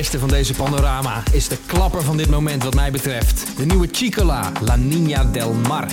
Eerste van deze panorama is de klapper van dit moment wat mij betreft. De nieuwe Chicola, La Niña del Mar.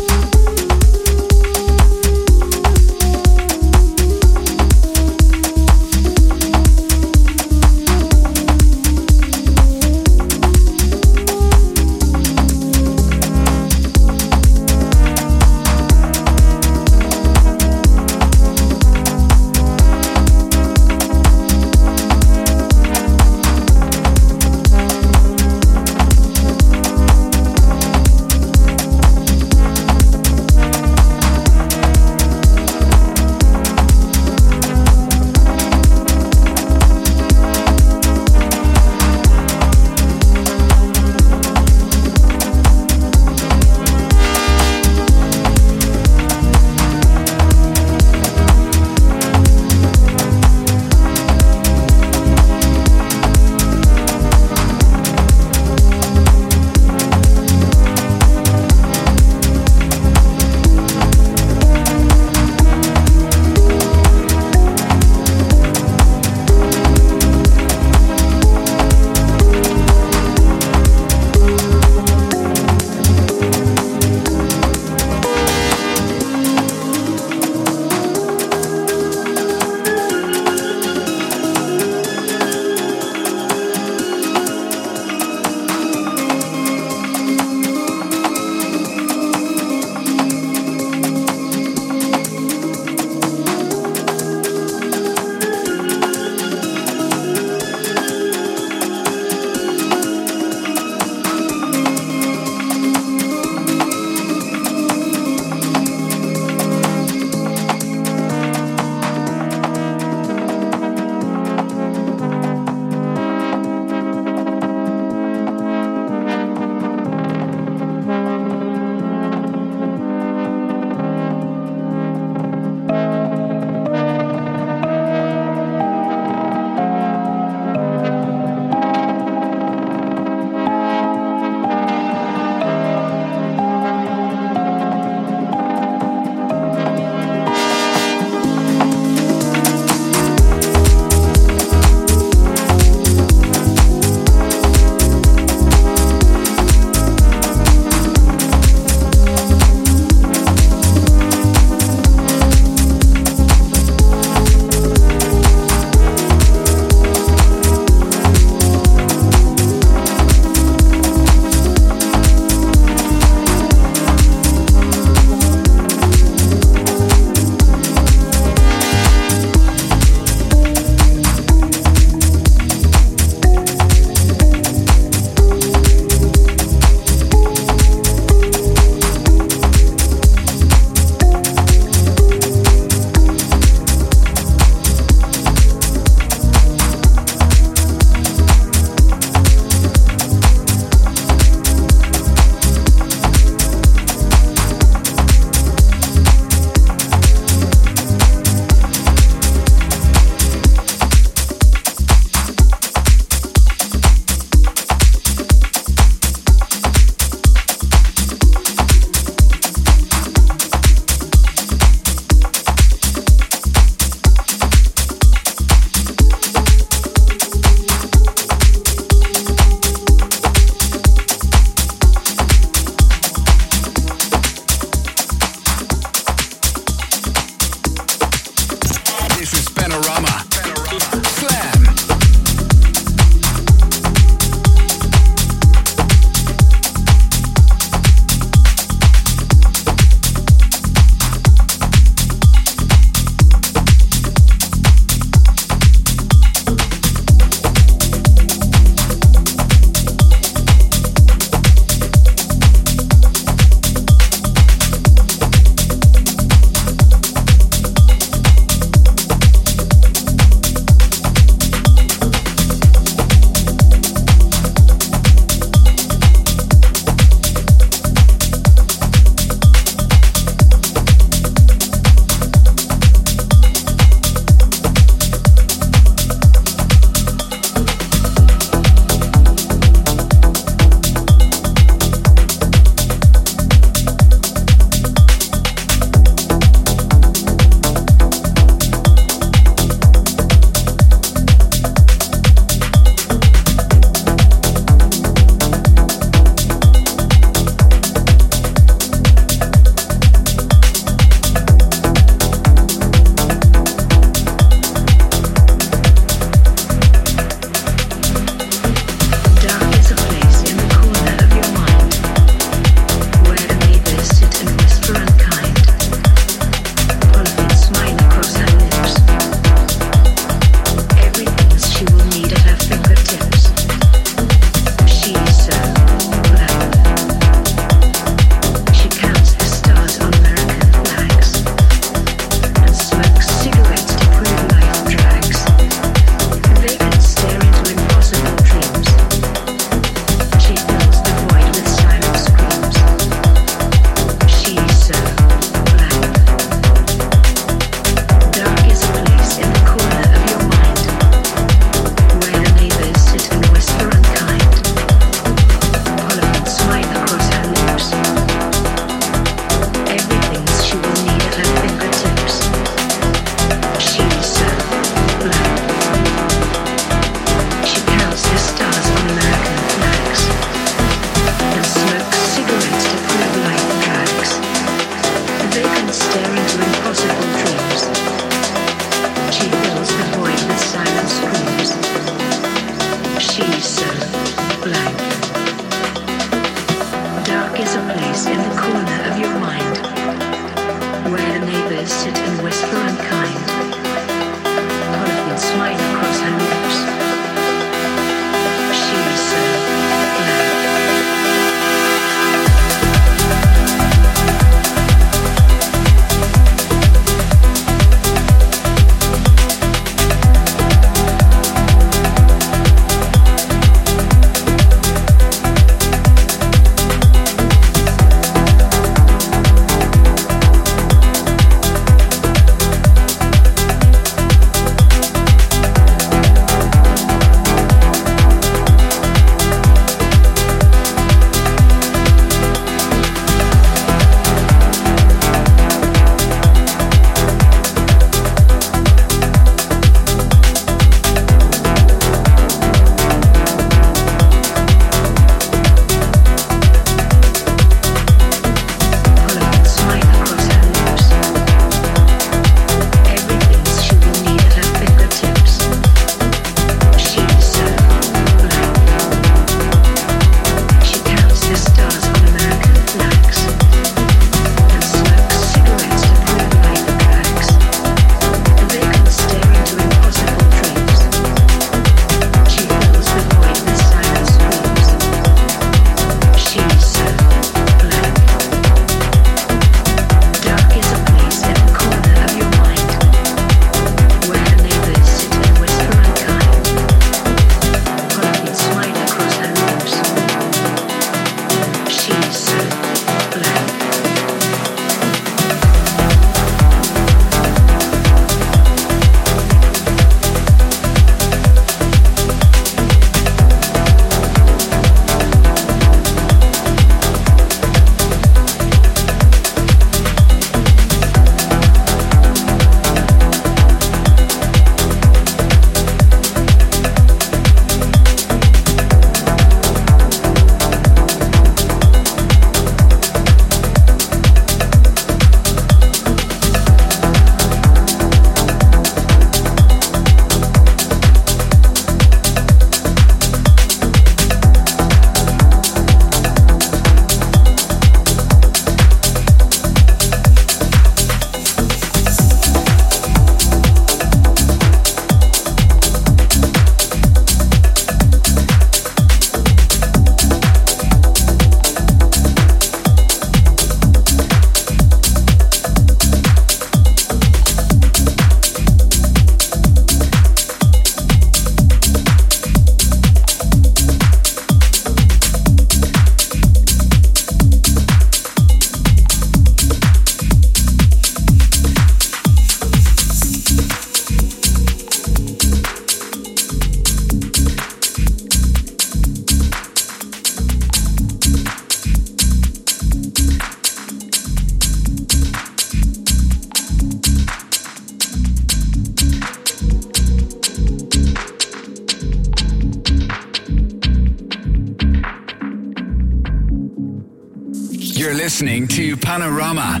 You're listening to Panorama.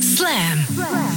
Slam. is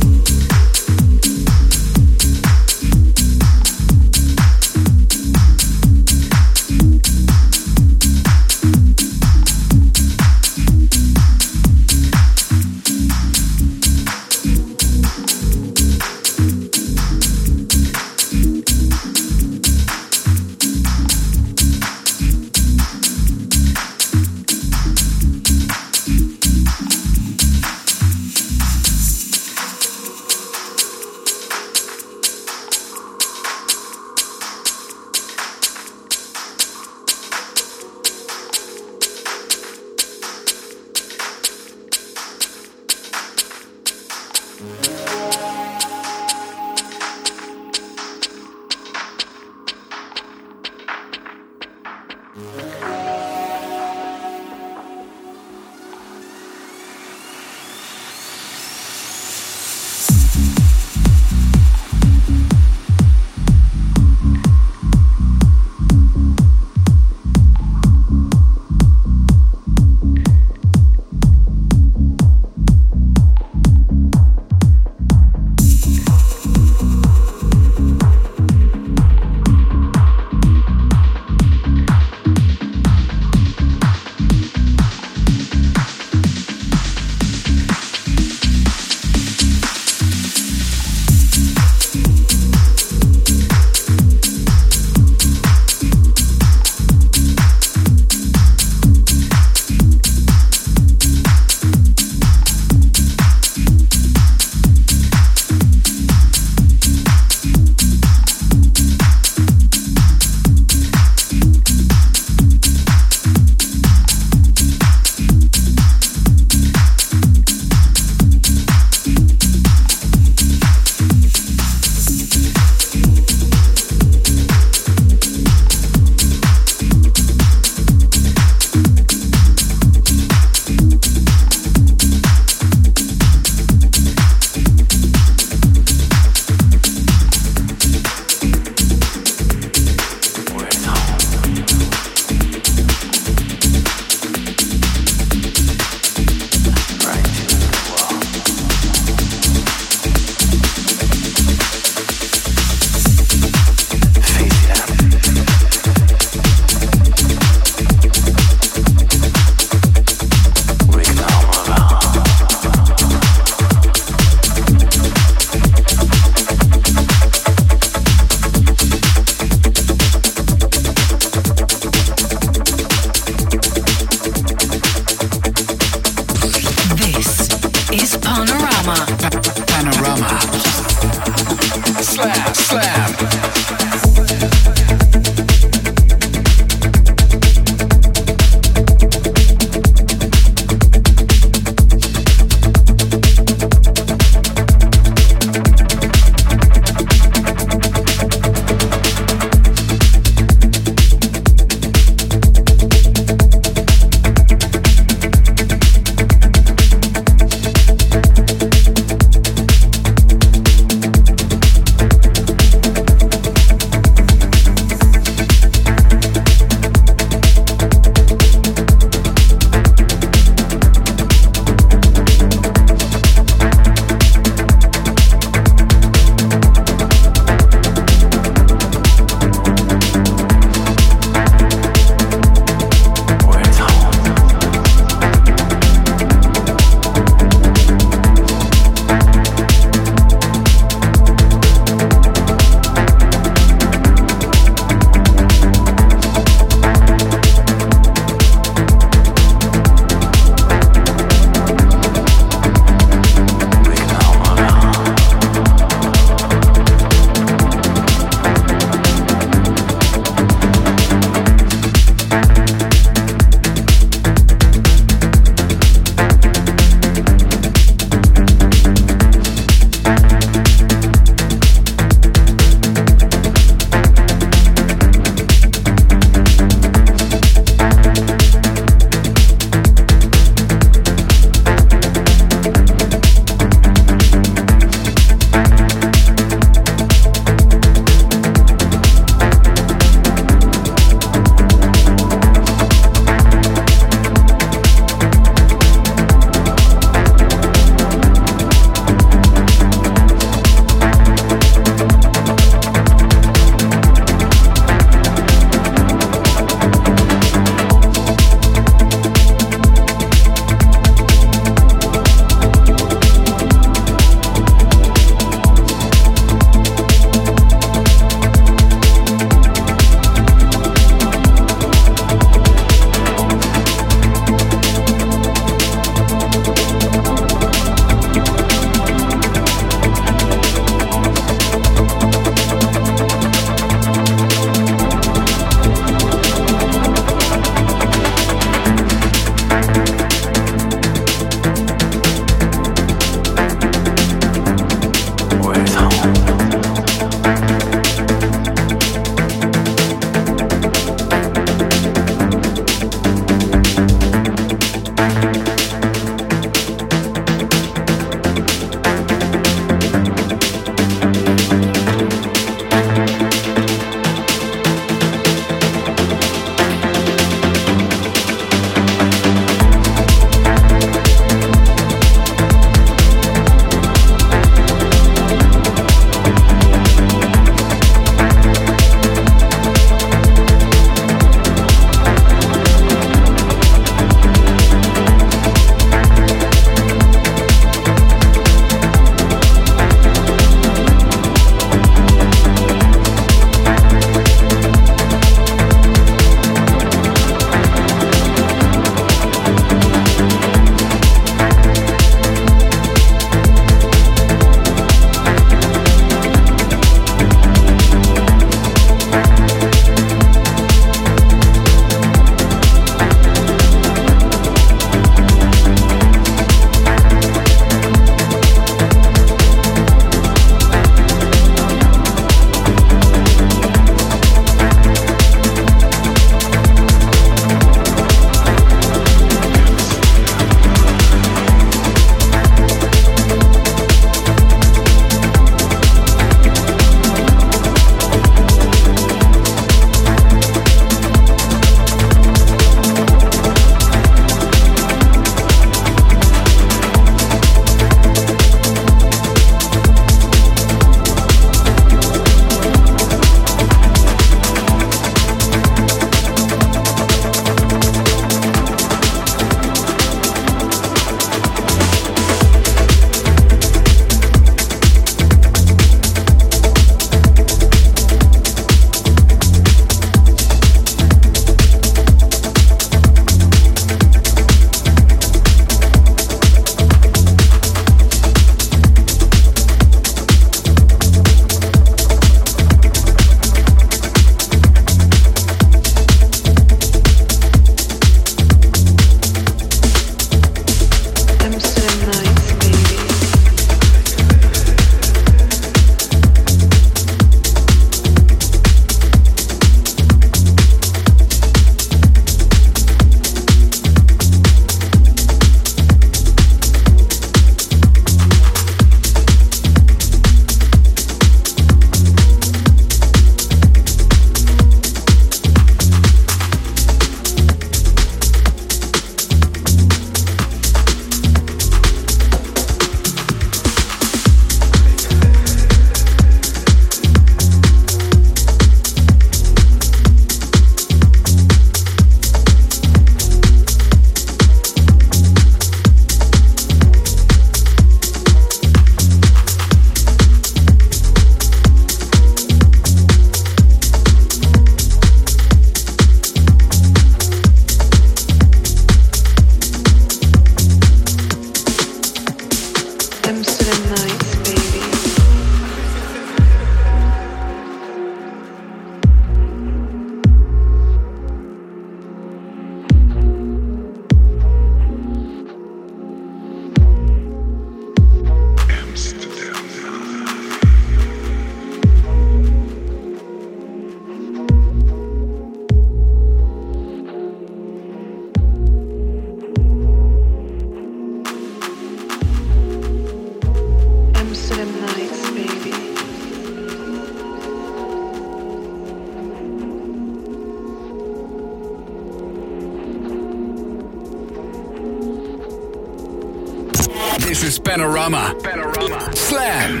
Panorama. Panorama. Slam.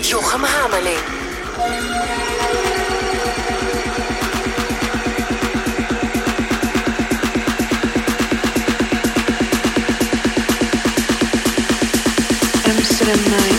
Jochem Hamerling. Amsterdam nights,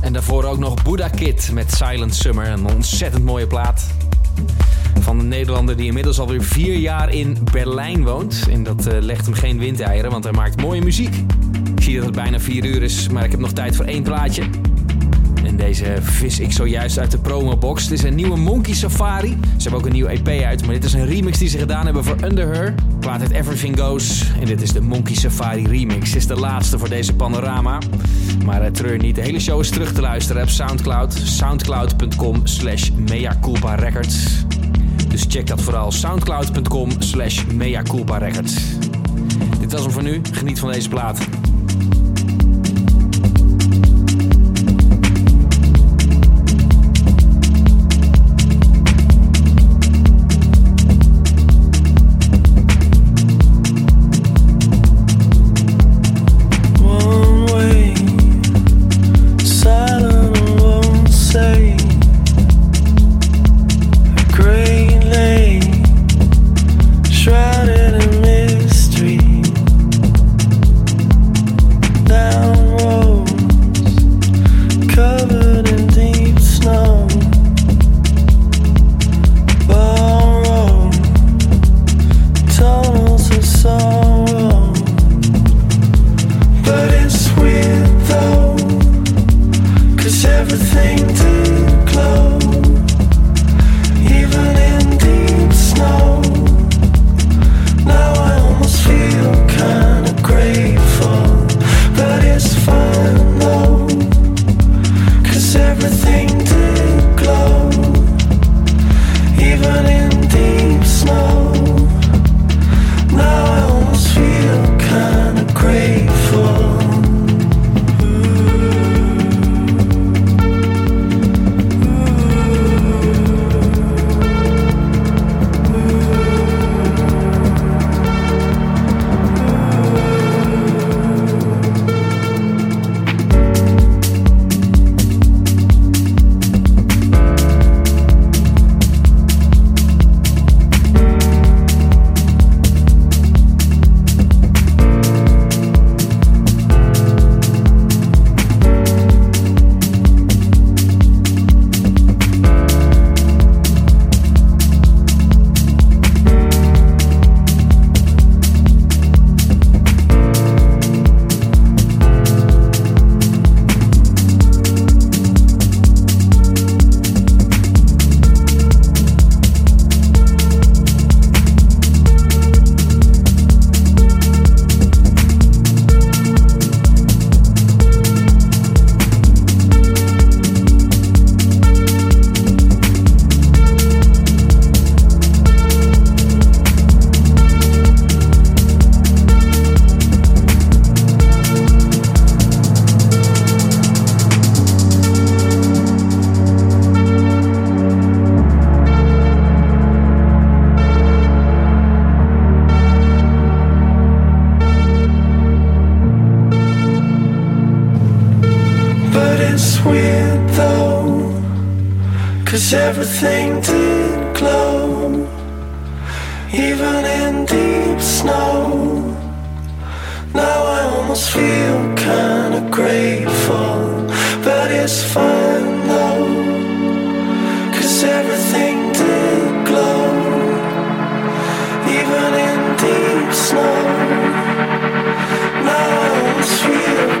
En daarvoor ook nog Buddha Kid met Silent Summer. Een ontzettend mooie plaat. Van een Nederlander die inmiddels alweer vier jaar in Berlijn woont. En dat uh, legt hem geen windeieren, want hij maakt mooie muziek. Ik zie dat het bijna vier uur is, maar ik heb nog tijd voor één plaatje. En deze vis ik zojuist uit de promobox. Dit is een nieuwe Monkey Safari. Ze hebben ook een nieuwe EP uit, maar dit is een remix die ze gedaan hebben voor Under Her. Plaat het Everything Goes. En dit is de Monkey Safari remix. Dit is de laatste voor deze panorama. Maar uh, treur niet, de hele show is terug te luisteren op Soundcloud. Soundcloud.com slash Records. Dus check dat vooral. Soundcloud.com slash Records. Dit was hem voor nu. Geniet van deze plaat. is fine though, cause everything did glow, even in deep snow. Now it's real.